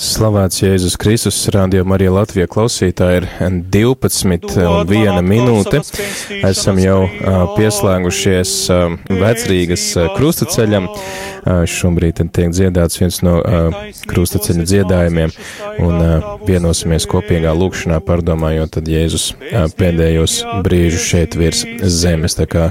Slavēts Jēzus Kristus, Radio Marija Latvija klausītāji ir 12 un 1 minūte. Esam jau pieslēgušies vecrīgas krustaceļam. Šobrīd tiek dziedāts viens no krustaceļa dziedājumiem un vienosimies kopīgā lūkšanā, pārdomājot tad Jēzus pēdējos brīžus šeit virs zemes. Tā kā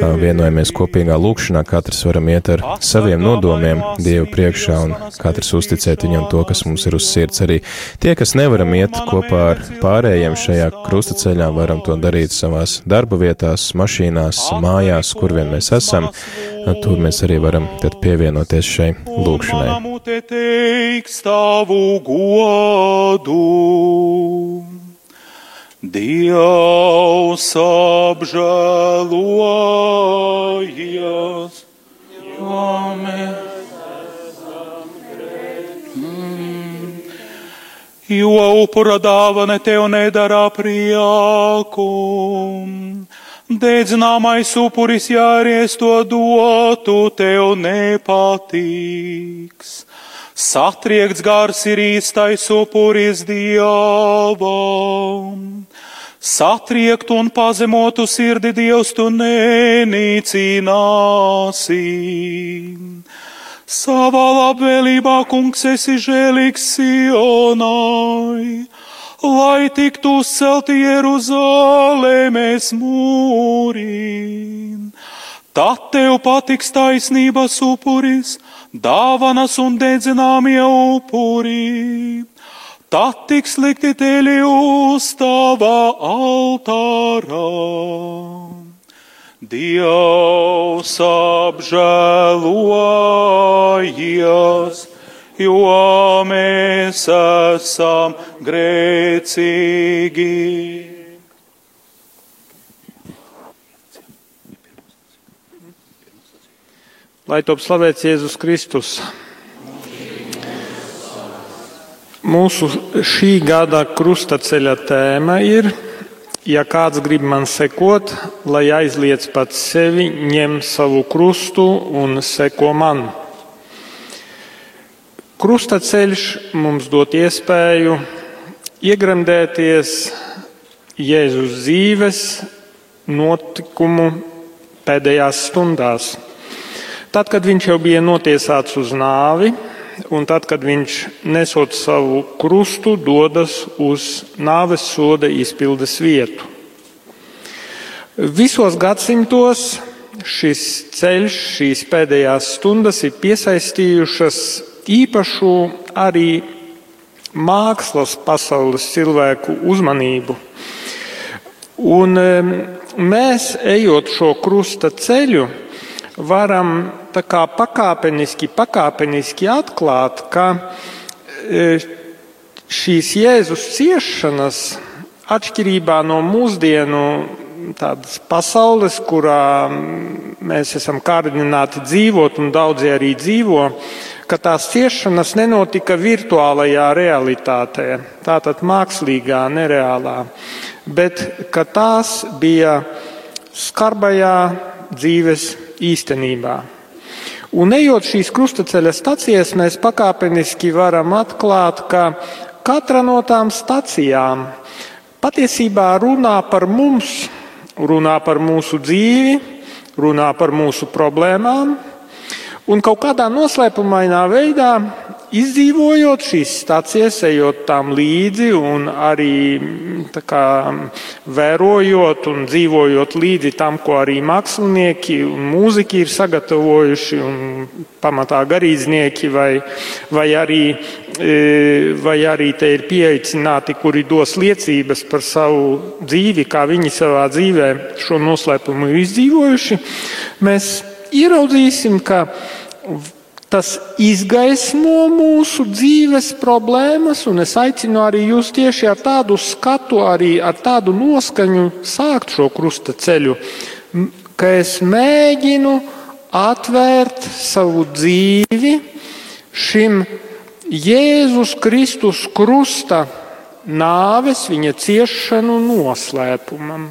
vienojamies kopīgā lūkšanā, katrs varam iet ar saviem nodomiem Dievu priekšā un katrs uzticēt viņam to, kas mums ir uz sirds. Arī tie, kas nevaram iet kopā ar pārējiem šajā krustaceļā, varam to darīt savās darba vietās, mašīnās, mājās, kur vien mēs esam. Tur mēs arī varam pievienoties šai lūkšanai. Dievs apžēlojies, jo mēs Jo upura dāvana tev nedara prieku. Dedzināmais upuris, ja arī es to dotu, tev nepatiks. Satriekts gars ir īstais upuris dievam. Satriekt un pazemotu sirdi Dievs tu nenīcināsi. Savā labvēlībā, kungs, esi žēlīgs Sionai, lai tiktu uzcelti Jeruzālēmēs mūri. Tad tev patiks taisnības upuris, dāvanas un dedzināmie upuri tad tiks likti teļi uz tava altārā. Dievs apžēlojies, jo mēs esam grēcīgi. Lai top slavēts Jēzus Kristus. Mūsu šī gada krustaceļa tēma ir, ja kāds grib man sekot, lai aizliec pats sevi, ņem savu krustu un seko man. Krustaceļš mums dot iespēju iegremdēties Jēzus dzīves notikumu pēdējās stundās. Tad, kad viņš jau bija notiesāts uz nāvi, un tad, kad viņš nesot savu krustu, dodas uz nāves soda izpildes vietu. Visos gadsimtos šis ceļš, šīs pēdējās stundas ir piesaistījušas īpašu arī mākslas pasaules cilvēku uzmanību. Un mēs, ejot šo krusta ceļu, varam pakāpeniski, pakāpeniski atklāt, ka e, šīs Jēzus ciešanas atšķirībā no mūsdienu tādas pasaules, kurā mēs esam kārdināti dzīvot un daudzi arī dzīvo, ka tās ciešanas nenotika virtuālajā realitātē, tātad mākslīgā, nereālā, bet ka tās bija skarbajā dzīves īstenībā. Un ejot šīs krustaceļa stacijas, mēs pakāpeniski varam atklāt, ka katra no tām stacijām patiesībā runā par mums, runā par mūsu dzīvi, runā par mūsu problēmām, un kaut kādā noslēpumainā veidā Izdzīvojot šīs stācijas, ejot tām līdzi un arī kā, vērojot un dzīvojot līdzi tam, ko arī mākslinieki un mūziķi ir sagatavojuši, un pamatā garīdznieki, vai, vai, arī, e, vai arī te ir pieaicināti, kuri dos liecības par savu dzīvi, kā viņi savā dzīvē šo noslēpumu ir izdzīvojuši, mēs ieraudzīsim, ka Tas izgaismo mūsu dzīves problēmas, un es aicinu arī jūs tieši ar tādu skatu, arī ar tādu noskaņu sākt šo krusta ceļu, ka es mēģinu atvērt savu dzīvi šim Jēzus Kristus krusta nāves, viņa ciešanu noslēpumam.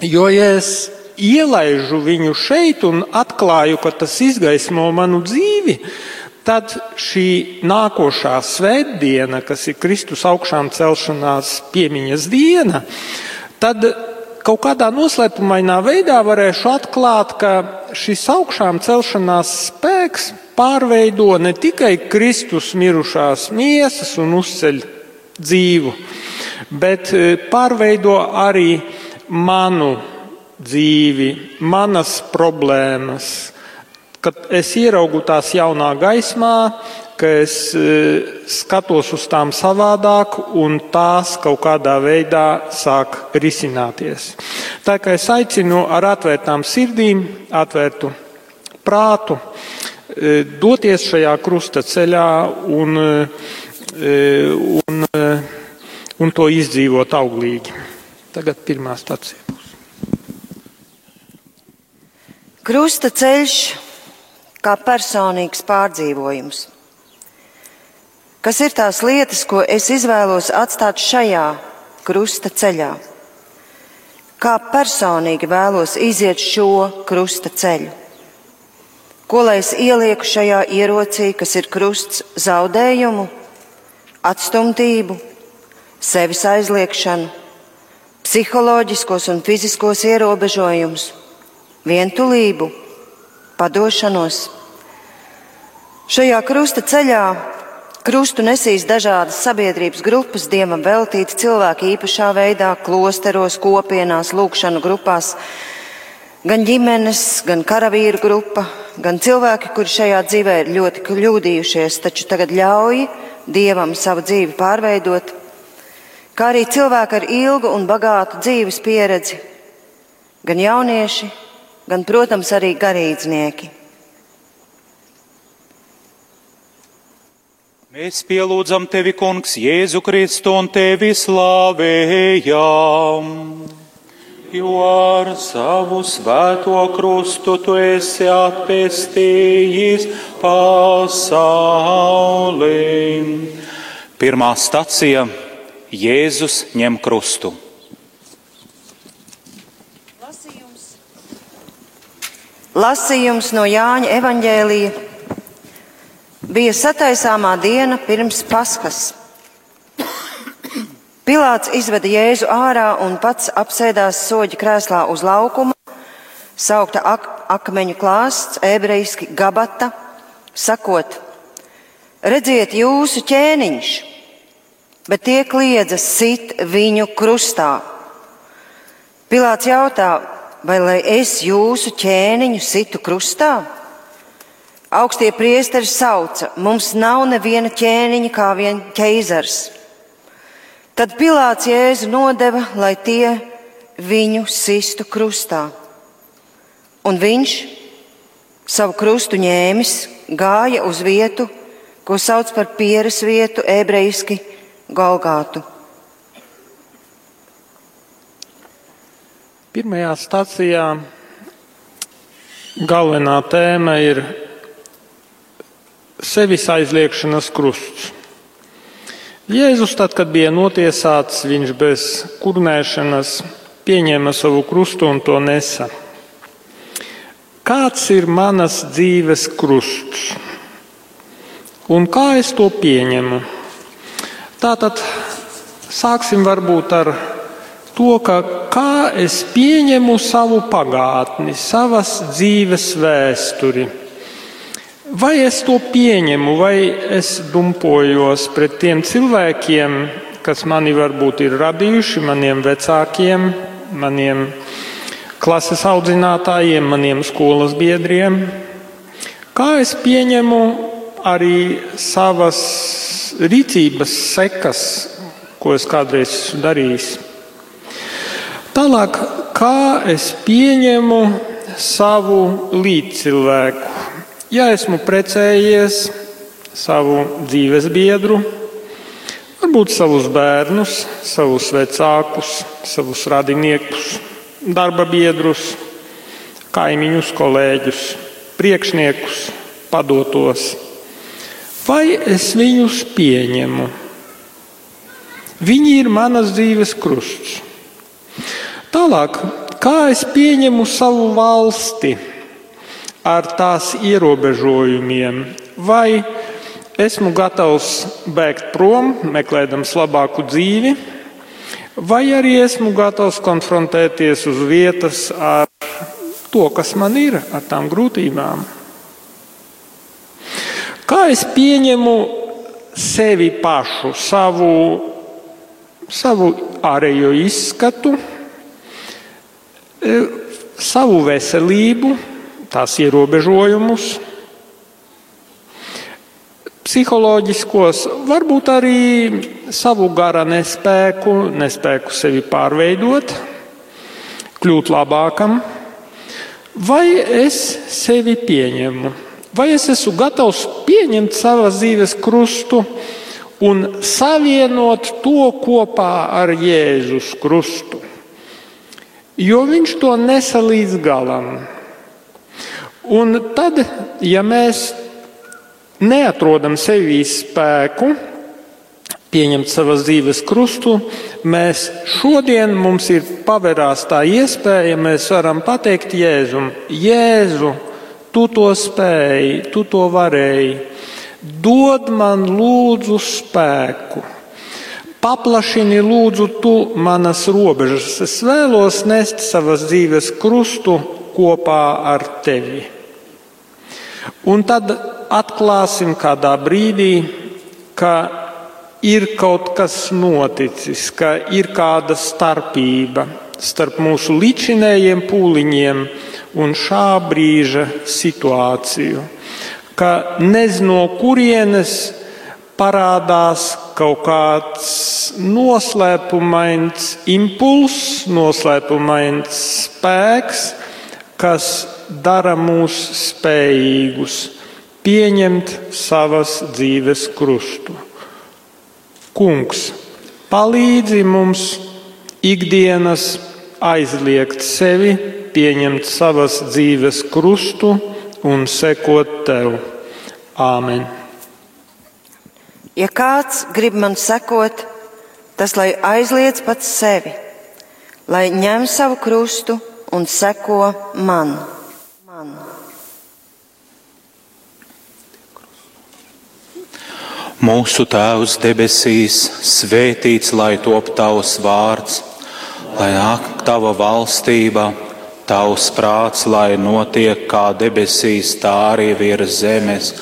Jo, ja es ielaižu viņu šeit un atklāju, ka tas izgaismo manu dzīvi, tad šī nākošā svētdiena, kas ir Kristus augšām celšanās piemiņas diena, tad kaut kādā noslēpumainā veidā varēšu atklāt, ka šis augšām celšanās spēks pārveido ne tikai Kristus mirušās miesas un uzceļ dzīvu, bet e, pārveido arī manu dzīvi, manas problēmas. Kad es ieraugu tās jaunā gaismā, ka es e, skatos uz tām savādāk, un tās kaut kādā veidā sāk risināties. Tā kā es aicinu ar atvērtām sirdīm, atvērtu prātu, e, doties šajā krusta ceļā un, e, un, un to izdzīvot auglīgi. Tagad pirmā stacija Krusta ceļš kā personīgs pārdzīvojums. Kas ir tās lietas, ko es izvēlos atstāt šajā krusta ceļā? Kā personīgi vēlos iziet šo krusta ceļu? Ko lai es ielieku šajā ierocī, kas ir krusts zaudējumu, atstumtību, sevis aizliekšanu, psiholoģiskos un fiziskos ierobežojumus, vientulību, padošanos? Šajā krusta ceļā Krustu nesīs dažādas sabiedrības grupas, dievam veltīti cilvēki īpašā veidā, klosteros, kopienās, lūkšanu grupās, gan ģimenes, gan karavīru grupa, gan cilvēki, kuri šajā dzīvē ir ļoti kļūdījušies, taču tagad ļauj dievam savu dzīvi pārveidot, kā arī cilvēki ar ilgu un bagātu dzīves pieredzi, gan jaunieši, gan, protams, arī garīdznieki. Mēs pielūdzam tevi, Kungs, Jēzu Kristu un tevi slavējam. Jo ar savu svēto krustu tu esi atpestījis pasauli. Pirmā stacija - Jēzus ņem krustu. Lasījums no Jāņa evaņģēlija Bija sataisāmā diena pirms paskas. Pilārs izveda Jēzu ārā un pats apsēdās soļa krēslā uz laukuma, saukta ak akmeņu klāsts, ebrejiski gabata, sakot: Redziet, jūsu ķēniņš, bet tie kliedza sit viņu krustā. Pilārs jautā, vai lai es jūsu ķēniņu situ krustā? Augstie priesteri sauca, mums nav neviena ķēniņa kā vien ķeizars. Tad Pilārs Jēzu nodeva, lai tie viņu sistu krustā. Un viņš, savu krustu ņēmis, gāja uz vietu, ko sauc par pieres vietu, ebrejiski Golgātu. Pirmajā stācijā galvenā tēma ir sevis aizliekšanas krusts. Jēzus, tad, kad bija notiesāts, viņš bez kurnēšanas pieņēma savu krustu un to nesa. Kāds ir manas dzīves krusts? Un kā es to pieņemu? Tātad sāksim varbūt ar to, ka kā es pieņemu savu pagātni, savas dzīves vēsturi. Vai es to pieņemu, vai es dumpojos pret tiem cilvēkiem, kas mani varbūt ir radījuši, maniem vecākiem, maniem klases audzinātājiem, maniem skolas biedriem? Kā es pieņemu arī savas rīcības sekas, ko es kādreiz esmu darījis? Tālāk, kā es pieņemu savu līdzcilvēku? Ja esmu precējies savu dzīves biedru, varbūt savus bērnus, savus vecākus, savus radiniekus, darba biedrus, kaimiņus, kolēģus, priekšniekus, padotos, vai es viņus pieņemu? Viņi ir manas dzīves krusts. Tālāk, kā es pieņemu savu valsti? ar tās ierobežojumiem, vai esmu gatavs bēgt prom, meklējams labāku dzīvi, vai arī esmu gatavs konfrontēties uz vietas ar to, kas man ir, ar tām grūtībām. Kā es pieņemu sevi pašu, savu, savu ārējo izskatu, savu veselību, tās ierobežojumus, psiholoģiskos, varbūt arī savu gara nespēku, nespēku sevi pārveidot, kļūt labākam, vai es sevi pieņemu, vai es esmu gatavs pieņemt savas dzīves krustu un savienot to kopā ar Jēzus krustu, jo viņš to nesa līdz galam. Un tad, ja mēs neatrodam sevī spēku pieņemt savas dzīves krustu, mēs šodien mums ir pavērās tā iespēja, mēs varam pateikt Jēzum, Jēzu, tu to spēji, tu to varēji, dod man lūdzu spēku. Paplašini lūdzu tu manas robežas. Es vēlos nest savas dzīves krustu kopā ar tevi. Un tad atklāsim kādā brīdī, ka ir kaut kas noticis, ka ir kāda starpība starp mūsu līdzinējiem pūliņiem un šā brīža situāciju. Ka nezinu, no kurienes parādās kaut kāds noslēpumains impulss, noslēpumains spēks, kas dara mūs spējīgus pieņemt savas dzīves krustu. Kungs, palīdzi mums ikdienas aizliegt sevi, pieņemt savas dzīves krustu un sekot tev. Āmen! Ja kāds grib man sekot, tas lai aizliedz pats sevi, lai ņem savu krustu un seko man. man. Mūsu Tēvs debesīs, svētīts lai top tavs vārds, lai nāk tava valstība, tavs prāts, lai notiek kā debesīs, tā arī virs zemes.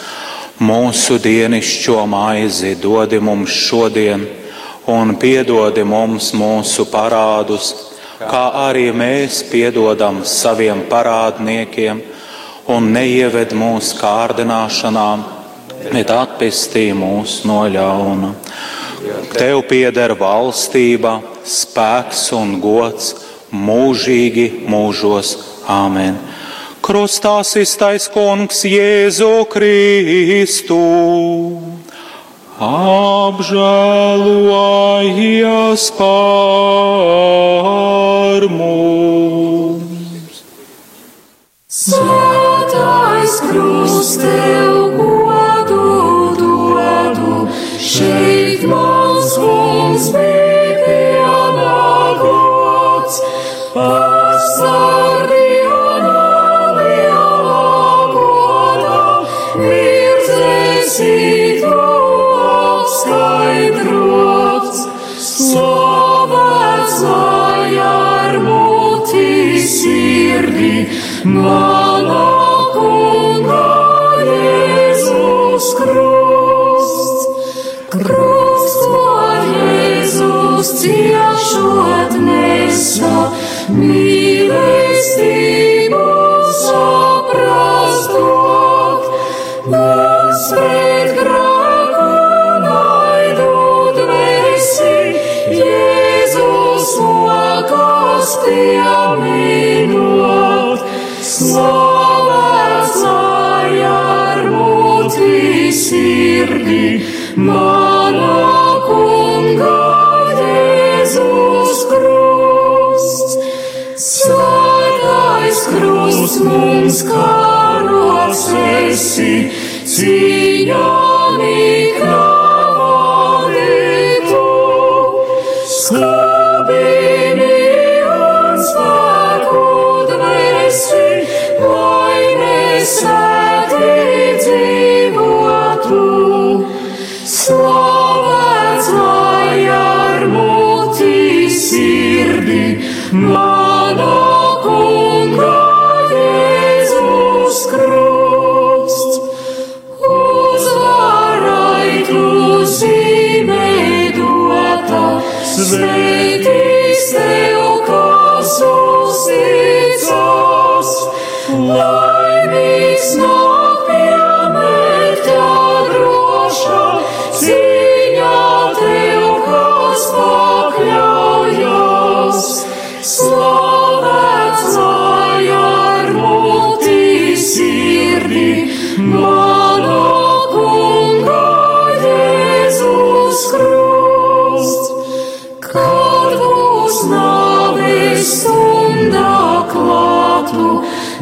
Mūsu dienascho maizi dodi mums šodien, un piedodi mums mūsu parādus, kā arī mēs piedodam saviem parādniekiem, un neieved mūsu kārdināšanām bet atpestī mūs no ļauna. Tev pieder valstība, spēks un gods mūžīgi mūžos. Āmen! Krustā iztais kungs Jēzu Kristu. Apžēlojies par mums! Svētais mums karots esi, cīņā niknavādītu,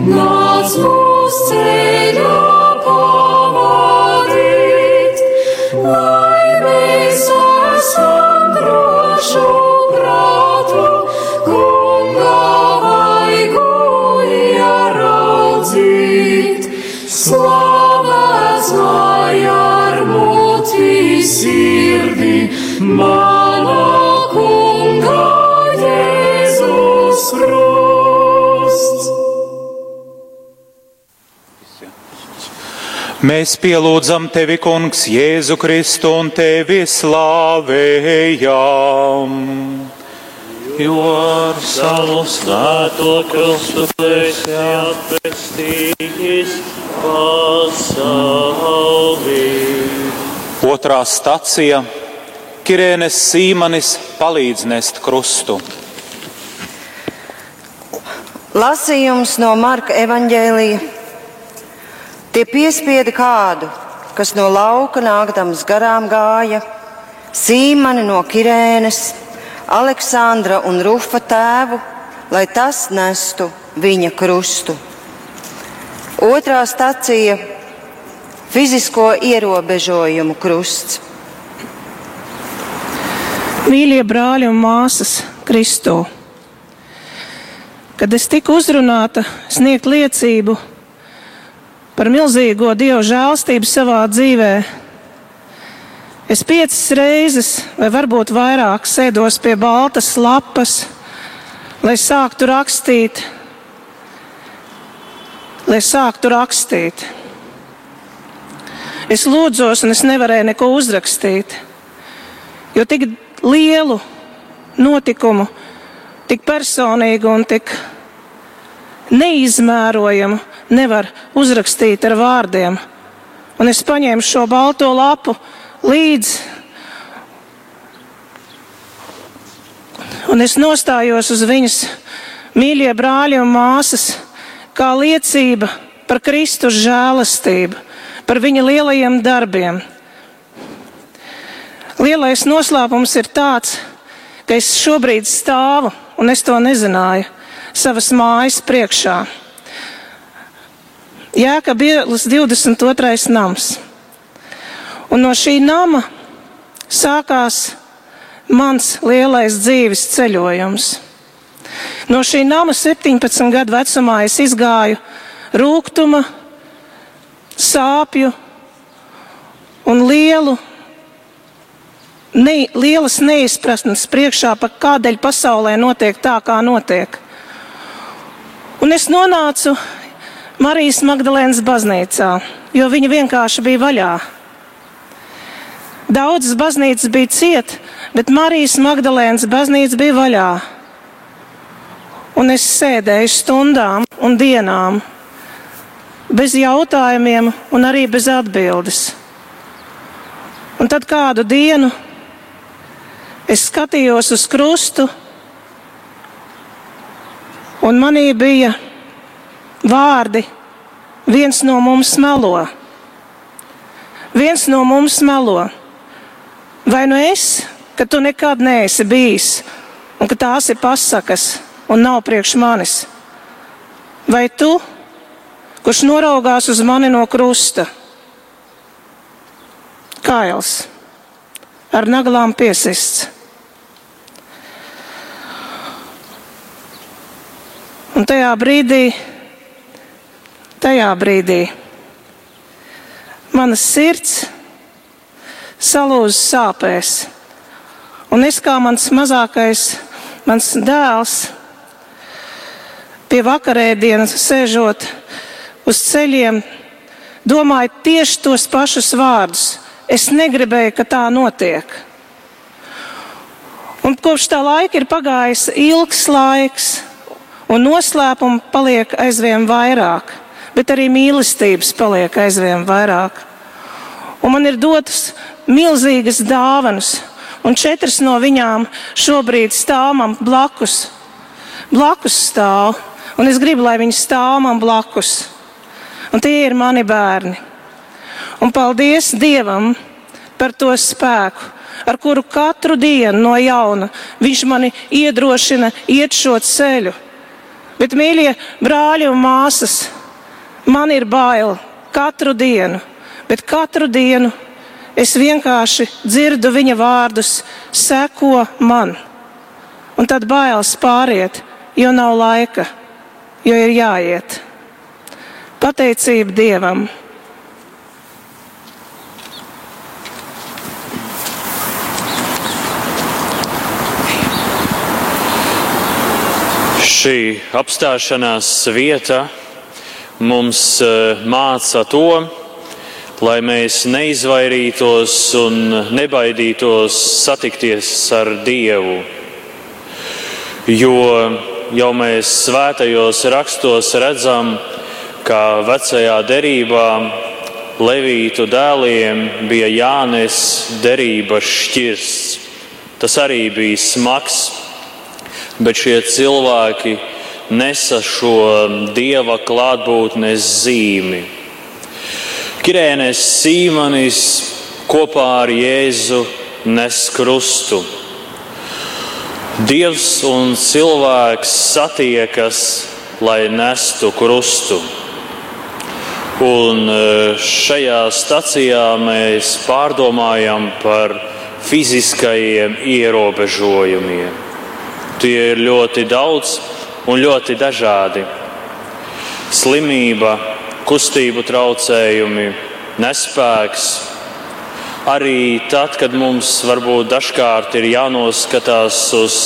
nāc mūs ceļā Mēs pielūdzam tevi, Kungs, Jēzu Kristu un tevi slāvējam. Jo ar savu svēto krustu tu esi atpestījis pasaulī. Otrā stacija - Kirēnes Sīmanis palīdz nest krustu. Lasījums no Marka evaņģēlija. Tie piespieda kādu, kas no lauka nākdams garām gāja, Sīmani no Kirēnes, Aleksandra un Rufa tēvu, lai tas nestu viņa krustu. Otrā stacija - fizisko ierobežojumu krusts. Mīļie brāļi un māsas Kristū, kad es tiku uzrunāta sniegt liecību par milzīgo Dieva žēlstību savā dzīvē, es piecas reizes, vai varbūt vairāk, sēdos pie baltas lapas, lai sāktu rakstīt, lai sāktu rakstīt. Es lūdzos, un es nevarēju neko uzrakstīt, jo tik lielu notikumu, tik personīgu un tik neizmērojamu nevar uzrakstīt ar vārdiem. Un es paņēmu šo balto lapu līdzi, un es nostājos uz viņas mīļie brāļi un māsas, kā liecība par Kristus žēlastību, par viņa lielajiem darbiem. Lielais noslēpums ir tāds, ka es šobrīd stāvu, un es to nezināju, savas mājas priekšā. Jēkabielas 22. nams. Un no šī nama sākās mans lielais dzīves ceļojums. No šī nama 17 gadu vecumā es izgāju rūkuma, sāpju un lielu, ne, lielas neizpratnes priekšā, par kādēļ pasaulē notiek tā, kā notiek. Un es nonācu Marijas Magdalēnas baznīcā, jo viņa vienkārši bija vaļā. Daudzas baznīcas bija ciet, bet Marijas Magdalēnas baznīca bija vaļā. Un es sēdēju stundām un dienām, bez jautājumiem un arī bez atbildes. Un tad kādu dienu es skatījos uz krustu, un manī bija vārdi: viens no mums melo. Viens no mums melo. Vai nu es, ka tu nekad neesi bijis, un ka tās ir pasakas un nav priekš manis? Vai tu, kurš noraugās uz mani no krusta? Kails ar naglām piesists. Un tajā brīdī, tajā brīdī mana sirds salūza sāpēs. Un es kā mans mazākais, mans dēls, pie vakarēdienas sēžot uz ceļiem, domāju tieši tos pašus vārdus. Es negribēju, ka tā notiek. Un kopš tā laika ir pagājis ilgs laiks, un noslēpumi paliek aizvien vairāk, bet arī mīlestības paliek aizvien vairāk. Un man ir dotas milzīgas dāvanas, un četras no viņām šobrīd stāv man blakus. Blakus stāv, un es gribu, lai viņi stāv man blakus. Un tie ir mani bērni. Un paldies Dievam par to spēku, ar kuru katru dienu no jauna viņš mani iedrošina iet šo ceļu. Bet, mīļie brāļi un māsas, man ir bail katru dienu, bet katru dienu Es vienkārši dzirdu viņa vārdus, seko man. Un tad bailes pāriet, jo nav laika, jo ir jāiet. Pateicība Dievam! Šī apstāšanās vieta mums eh, māca to, lai mēs neizvairītos un nebaidītos satikties ar Dievu. Jo jau mēs svētajos rakstos redzam, ka vecajā derībā Levītu dēliem bija jānes derības šķirsts. Tas arī bija smags, bet šie cilvēki nesa šo dieva klātbūtnes zīmi. Kirēnēs Sīmanis kopā ar Jēzu nes krustu. Dievs un cilvēks satiekas, lai nestu krustu. Un e, šajā stacijā mēs pārdomājam par fiziskajiem ierobežojumiem. Tie ir ļoti daudz un ļoti dažādi. Slimība, kustību traucējumi, nespēks. Arī tad, kad mums varbūt dažkārt ir jānoskatās uz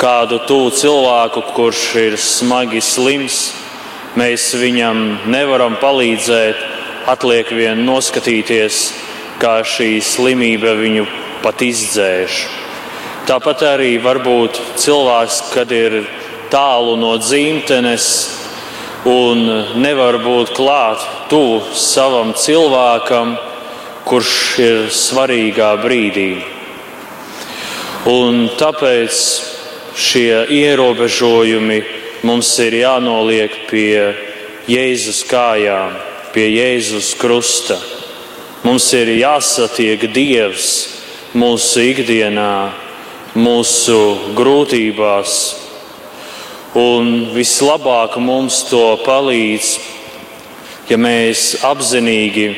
kādu tuvu cilvēku, kurš ir smagi slims, mēs viņam nevaram palīdzēt, atliek vien noskatīties, kā šī slimība viņu pat izdzēš. Tāpat arī varbūt cilvēks, kad ir tālu no dzimtenes, un nevar būt klāt tuvu savam cilvēkam, kurš ir svarīgā brīdī. Un tāpēc šie ierobežojumi mums ir jānoliek pie Jēzus kājām, pie Jēzus krusta. Mums ir jāsatiek Dievs mūsu ikdienā, mūsu grūtībās, Un vislabāk mums to palīdz, ja mēs apzinīgi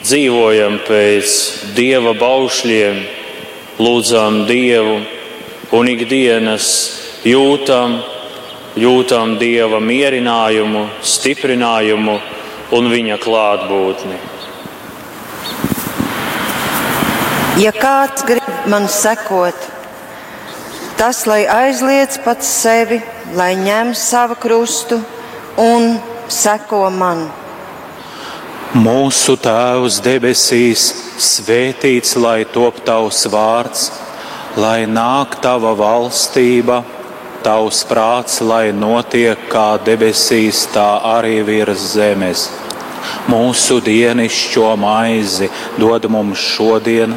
dzīvojam pēc dieva baušļiem, lūdzam dievu un ikdienas jūtam, jūtam dieva mierinājumu, stiprinājumu un viņa klātbūtni. Ja kāds grib man sekot, tas lai aizliedz pats sevi lai ņem savu krustu un seko man. Mūsu Tēvs debesīs, svētīts lai top tavs vārds, lai nāk tava valstība, tavs prāts, lai notiek kā debesīs, tā arī virs zemes. Mūsu dienascho maizi dod mums šodien,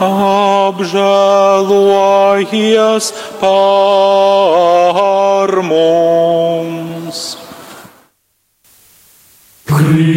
Apžēlojies par mums. Kristus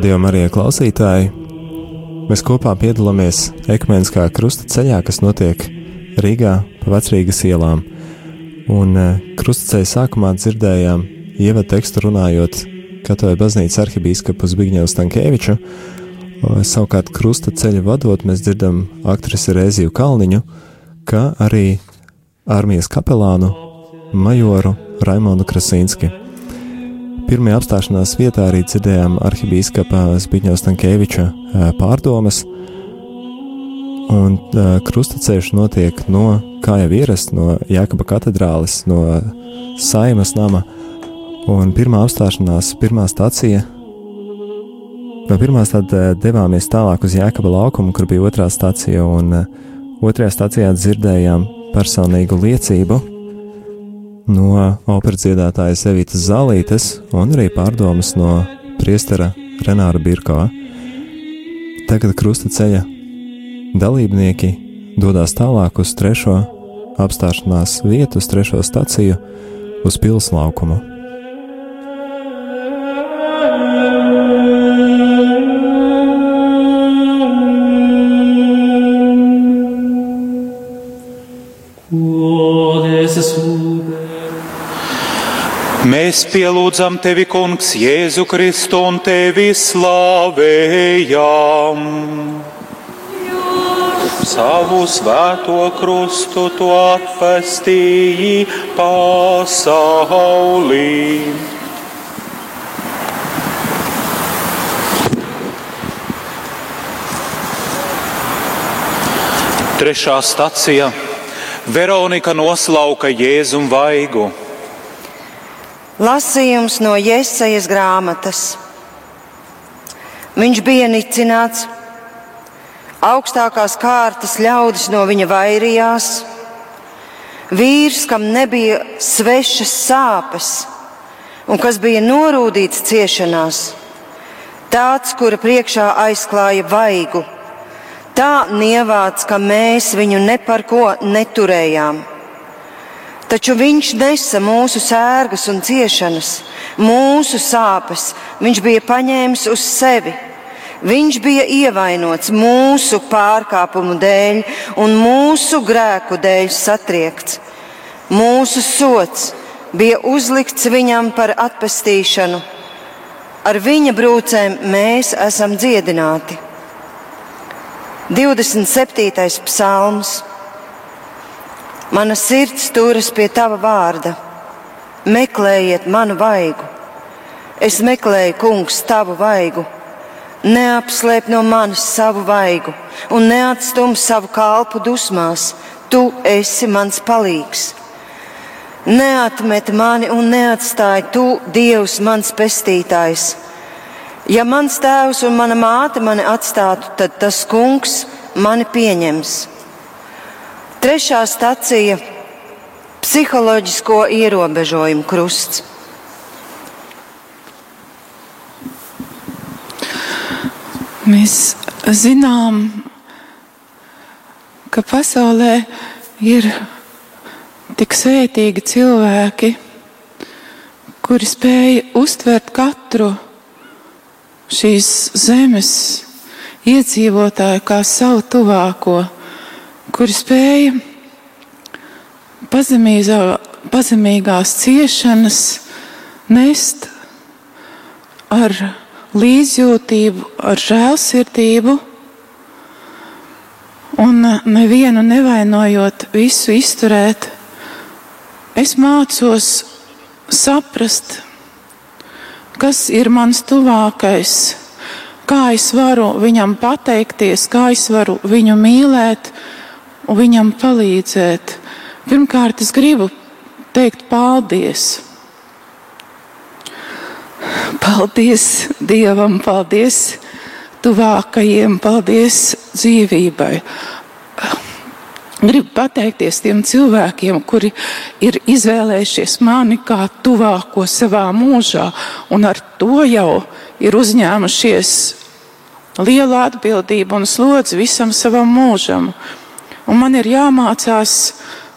Radio Marija klausītāji! Mēs kopā piedalāmies ekumeniskā krusta ceļā, kas notiek Rīgā pa vecrīgas ielām. Un eh, krustaceļa sākumā dzirdējām ievadu tekstu runājot Katoja baznīcas arhibīskapu Zbigņevu Stankēviču. Savukārt krustaceļa vadot mēs dzirdam aktrisi Rēziju Kalniņu, kā arī armijas kapelānu majoru Raimonu Krasīnski. Pirmajā apstāšanās vietā arī dzirdējām arhibīskapa Zbigņeva Stankēviča pārdomas, un krustaceļš notiek no, kā jau ierasts, no Jākaba katedrālis, no Saimas nama, un pirmā apstāšanās, pirmā stacija. No pirmās tad devāmies tālāk uz Jākaba laukumu, kur bija otrā stacija, un otrajā stacijā dzirdējām personīgu liecību no operas dziedātājas Evītas Zālītes un arī pārdomas no priestera Renāra Birkā. Tagad krustaceļa dalībnieki dodas tālāk uz trešo apstāšanās vietu, uz trešo staciju, uz pilslaukumu. Mēs pielūdzam tevi, Kungs, Jēzu Kristu un tevi slavējam. Savu svēto krustu tu atpestīji pasaulī. Trešā stacija Veronika noslauka Jēzum vaigu. Lasījums no Jēzus grāmatas. Viņš bija nicināts, augstākās kārtas ļaudis no viņa vairījās. Vīrs, kam nebija svešas sāpes un kas bija norūdīts ciešanās, tāds, kura priekšā aizklāja vaigu, tā nievāts, ka mēs viņu ne par ko neturējām. Taču viņš nesa mūsu sērgas un ciešanas, mūsu sāpes. Viņš bija paņēmis uz sevi. Viņš bija ievainots mūsu pārkāpumu dēļ un mūsu grēku dēļ satriekts. Mūsu sots bija uzlikts viņam par atpestīšanu. Ar viņa brūcēm mēs esam dziedināti. 27. psalms. Mana sirds turas pie tava vārda. Meklējiet manu vaigu. Es meklēju, kungs, tavu vaigu. Neapslēp no manis savu vaigu un neatstum savu kalpu dusmās. Tu esi mans palīgs. Neatmet mani un neatstāj tu, Dievs, mans pestītājs. Ja mans tēvs un mana māte mani atstātu, tad tas kungs mani pieņems. Trešā stacija - psiholoģisko ierobežojumu krusts. Mēs zinām, ka pasaulē ir tik svētīgi cilvēki, kuri spēja uztvert katru šīs zemes iedzīvotāju kā savu tuvāko kuri spēja pazemīzā, pazemīgās ciešanas nest ar līdzjūtību, ar žēlsirdību un nevienu nevainojot, visu izturēt. Es mācos saprast, kas ir mans tuvākais, kā es varu viņam pateikties, kā es varu viņu mīlēt, viņam palīdzēt. Pirmkārt, es gribu teikt paldies. Paldies Dievam, paldies tuvākajiem, paldies dzīvībai. Gribu pateikties tiem cilvēkiem, kuri ir izvēlējušies mani kā tuvāko savā mūžā, un ar to jau ir uzņēmušies lielu atbildību un slodzi visam savam mūžam. Un man ir jāmācās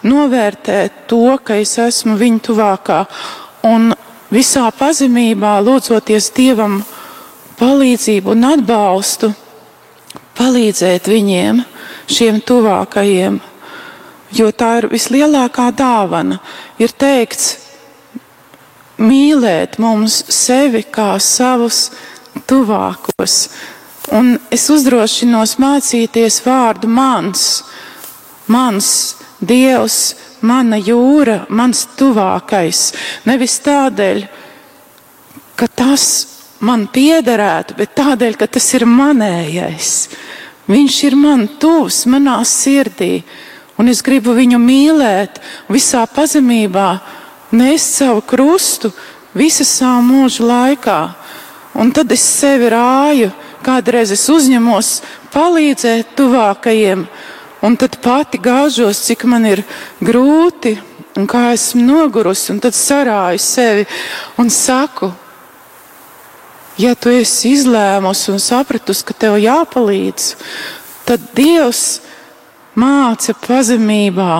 novērtēt to, ka es esmu viņa tuvākā un visā pazemībā lūdzoties Dievam palīdzību un atbalstu, palīdzēt viņiem, šiem tuvākajiem, jo tā ir vislielākā dāvana. Ir teikts, mīlēt mums sevi kā savus tuvākos. Un es uzdrošinos mācīties vārdu mans, mans Dievs, mana jūra, mans tuvākais. Nevis tādēļ, ka tas man piederētu, bet tādēļ, ka tas ir manējais. Viņš ir man tuvs, manā sirdī, un es gribu viņu mīlēt visā pazemībā, nest savu krustu visu savu mūžu laikā. Un tad es sevi rāju, kādreiz es uzņemos palīdzēt tuvākajiem, un tad pati gāžos, cik man ir grūti un kā esmu nogurusi, un tad sarāju sevi un saku, ja tu esi izlēmusi un sapratusi, ka tev jāpalīdz, tad Dievs māca pazemībā.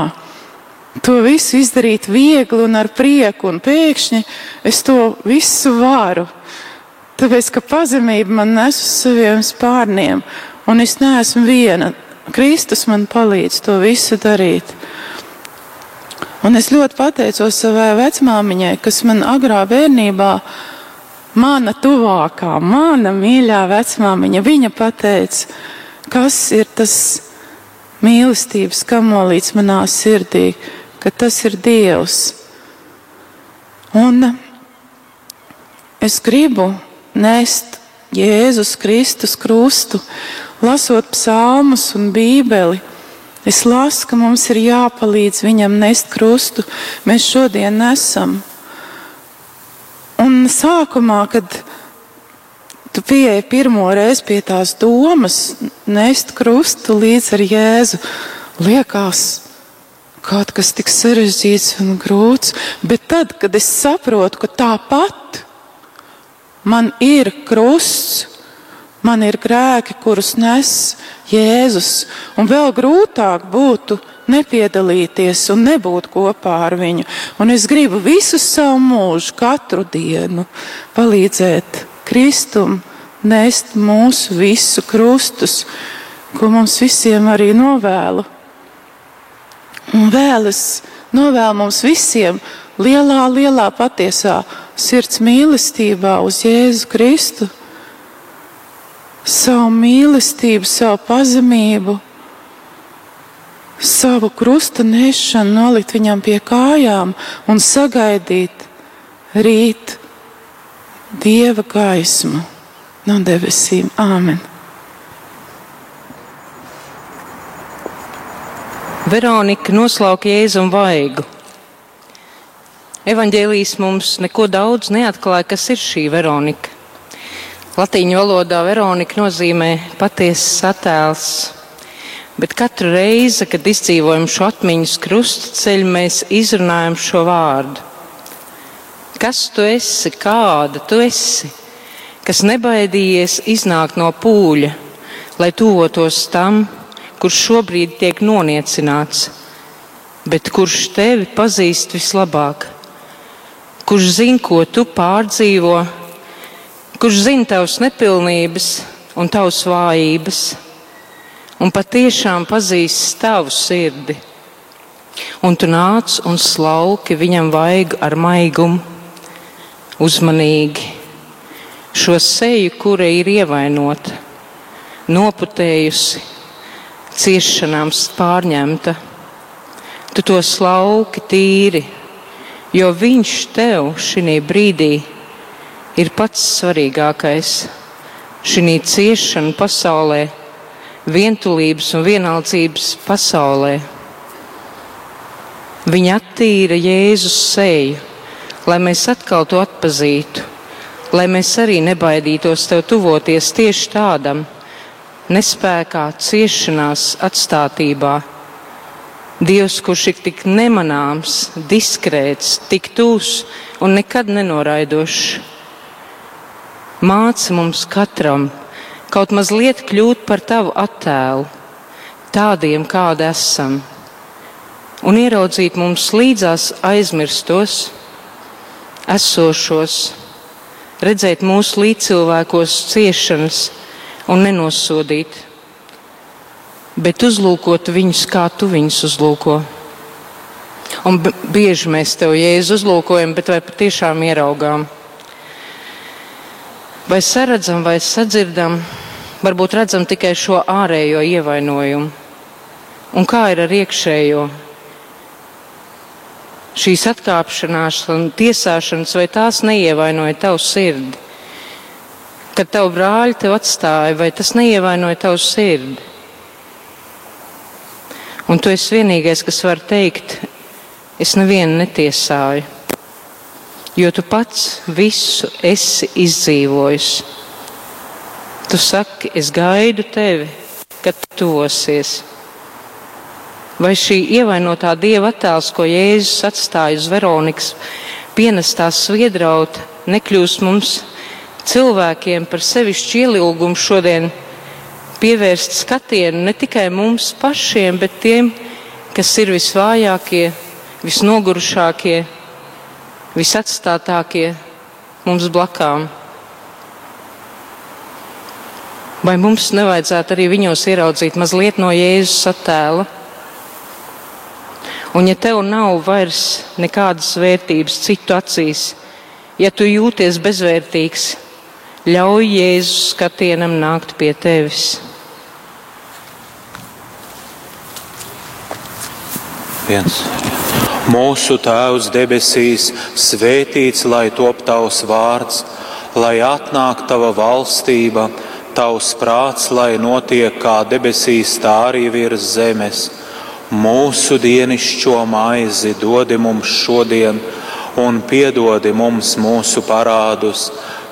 To visu izdarīt viegli un ar prieku, un pēkšņi es to visu varu. Tāpēc, ka pazemība man nes uz saviem spārniem, un es neesmu viena. Kristus man palīdz to visu darīt. Un es ļoti pateicos savai vecmāmiņai, kas man agrā bērnībā, mana tuvākā, mana mīļā vecmāmiņa, viņa pateica, kas ir tas mīlestības kamolīts manā sirdī, ka tas ir Dievs. Un es gribu nest Jēzus Kristus krustu, lasot psalmus un bībeli. Es lasu, ka mums ir jāpalīdz viņam nest krustu. Mēs šodien nesam. Un sākumā, kad tu pieeji pirmo reizi pie tās domas, nest krustu līdz ar Jēzu, liekas, kaut kas tik sarežģīts un grūts. Bet tad, kad es saprotu, ka tāpat Man ir krusts, man ir grēki, kurus nes Jēzus, un vēl grūtāk būtu nepiedalīties un nebūt kopā ar viņu. Un es gribu visu savu mūžu, katru dienu palīdzēt Kristum nest mūsu visu krustus, ko mums visiem arī novēlu. Un vēl es novēlu mums visiem lielā, lielā patiesā sirds mīlestībā uz Jēzu Kristu, savu mīlestību, savu pazemību, savu krusta nešanu nolikt viņam pie kājām un sagaidīt rīt dieva gaismu no debesīm. Āmen! Veronika noslauka Jēzum vaigu. Evanģēlijas mums neko daudz neatklāja, kas ir šī Veronika. Latīņu valodā Veronika nozīmē patiesas attēls, bet katru reizi, kad izdzīvojam šo atmiņas krustaceļu, mēs izrunājam šo vārdu. Kas tu esi, kāda tu esi, kas nebaidījies iznākt no pūļa, lai tuvotos tam, kurš šobrīd tiek noniecināts, bet kurš tevi pazīst vislabāk? kurš zina, ko tu pārdzīvo, kurš zina tavas nepilnības un tavas vājības, un patiešām pazīst tavu sirdi. Un tu nāc un slauki viņam vaigu ar maigumu, uzmanīgi šo seju, kura ir ievainota, noputējusi, ciešanām pārņemta. Tu to slauki tīri jo viņš tev šī brīdī ir pats svarīgākais. Šī ciešana pasaulē, vientulības un vienaldzības pasaulē. Viņa attīra Jēzus seju, lai mēs atkal to atpazītu, lai mēs arī nebaidītos tev tuvoties tieši tādam, nespējā, ciešanās, atstātībā Dievs, kurš ir tik nemanāms, diskrēts, tik tūs un nekad nenoraidošs, māca mums katram kaut mazliet kļūt par tavu attēlu, tādiem, kādi esam, un ieraudzīt mums līdzās aizmirstos, esošos, redzēt mūsu līdzcilvēkos ciešanas un nenosodīt, bet uzlūkot viņus, kā tu viņus uzlūko. Un bieži mēs tev jēzu uzlūkojam, bet vai patiešām ieraugām? Vai saredzam, vai sadzirdam, varbūt redzam tikai šo ārējo ievainojumu. Un kā ir ar iekšējo? Šīs atkāpšanās un tiesāšanas, vai tās neievainoja tavu sirdi? Kad tavu brāļi tev atstāja, vai tas neievainoja tavu sirdi? Un tu esi vienīgais, kas var teikt, es nevienu netiesāju, jo tu pats visu esi izdzīvojis. Tu saki, es gaidu tevi, kad tuvosies. Vai šī ievainotā dieva attēls, ko Jēzus atstāja uz Veronikas pienestā sviedrauta, nekļūst mums cilvēkiem par sevišķu ielūgumu šodien pievērst skatienu ne tikai mums pašiem, bet tiem, kas ir visvājākie, visnogurušākie, visatstātākie mums blakām. Vai mums nevajadzētu arī viņos ieraudzīt mazliet no Jēzus attēla? Un ja tev nav vairs nekādas vērtības citu acīs, ja tu jūties bezvērtīgs, ļauj Jēzus skatienam nākt pie tevis. Viens. Mūsu Tēvs debesīs, svētīts lai top tavs vārds, lai atnāk tava valstība, tavs prāts, lai notiek kā debesīs, tā arī virs zemes. Mūsu dienascho maizi dodi mums šodien, un piedodi mums mūsu parādus,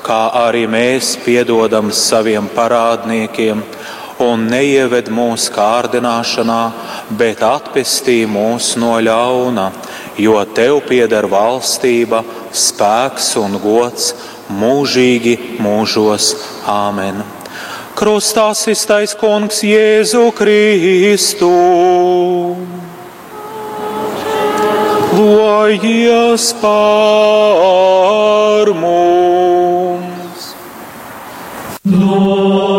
kā arī mēs piedodam saviem parādniekiem un neieved mūsu kārdināšanā, bet atpestī mūs no ļauna, jo tev pieder valstība, spēks un gods mūžīgi mūžos. Āmen! Krustā iztais kungs Jēzu Kristu! Lojies pār mums! Dārgais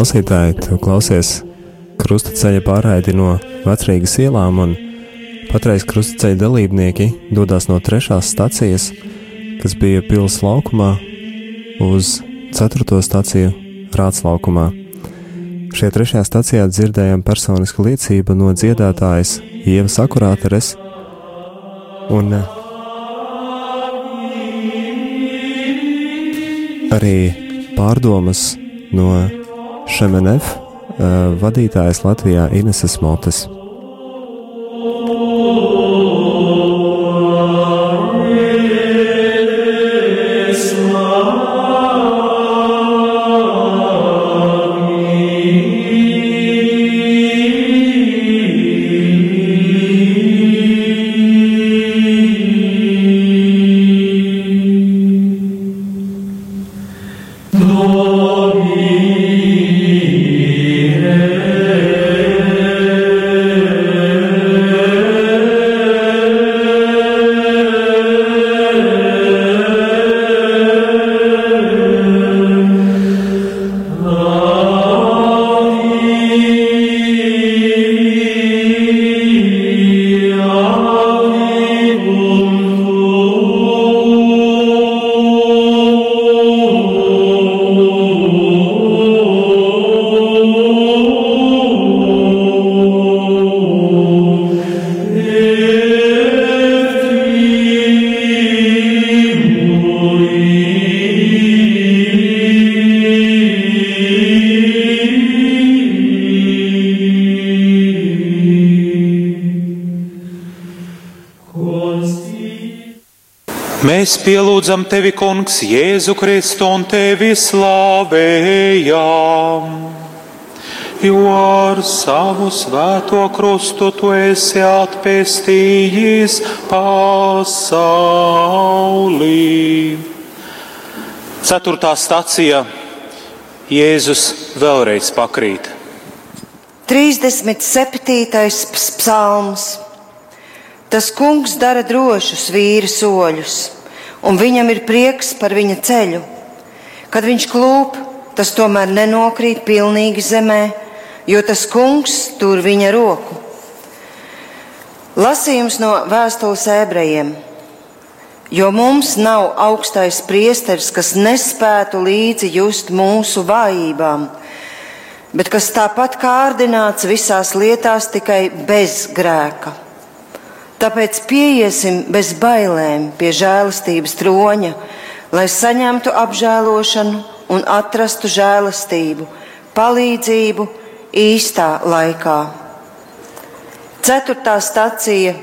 klausītāji, tu klausies krustaceļa pārraidi no vecrīgas ielām, un patreiz krustaceļa dalībnieki dodas no trešās stacijas, kas bija pils laukumā, uz ceturto staciju Rāts laukumā. Šajā trešajā stacijā dzirdējām personisku liecību no dziedātājas Ievas Akurāteres, un eh, arī pārdomas no Šemenef uh, vadītājas Latvijā Ineses Motes. Mēs pielūdzam tevi, Kungs, Jēzu Kristu un tevi slavējam. Jo ar savu svēto krustu tu esi atpestījis pasaulī. Ceturtā stacija Jēzus vēlreiz pakrīt. 37. psalms. Tas kungs dara drošus vīri soļus, un viņam ir prieks par viņa ceļu. Kad viņš klūp, tas tomēr nenokrīt pilnīgi zemē, jo tas kungs tur viņa roku. Lasījums no vēstules ebrejiem. Jo mums nav augstais priesteris, kas nespētu līdzi just mūsu vājībām, bet kas tāpat kārdināts visās lietās tikai bez grēka. Tāpēc pieiesim bez bailēm pie žēlastības troņa, lai saņemtu apžēlošanu un atrastu žēlastību, palīdzību īstā laikā. Ceturtā stacija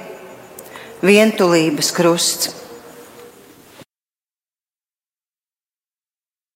- vientulības krusts.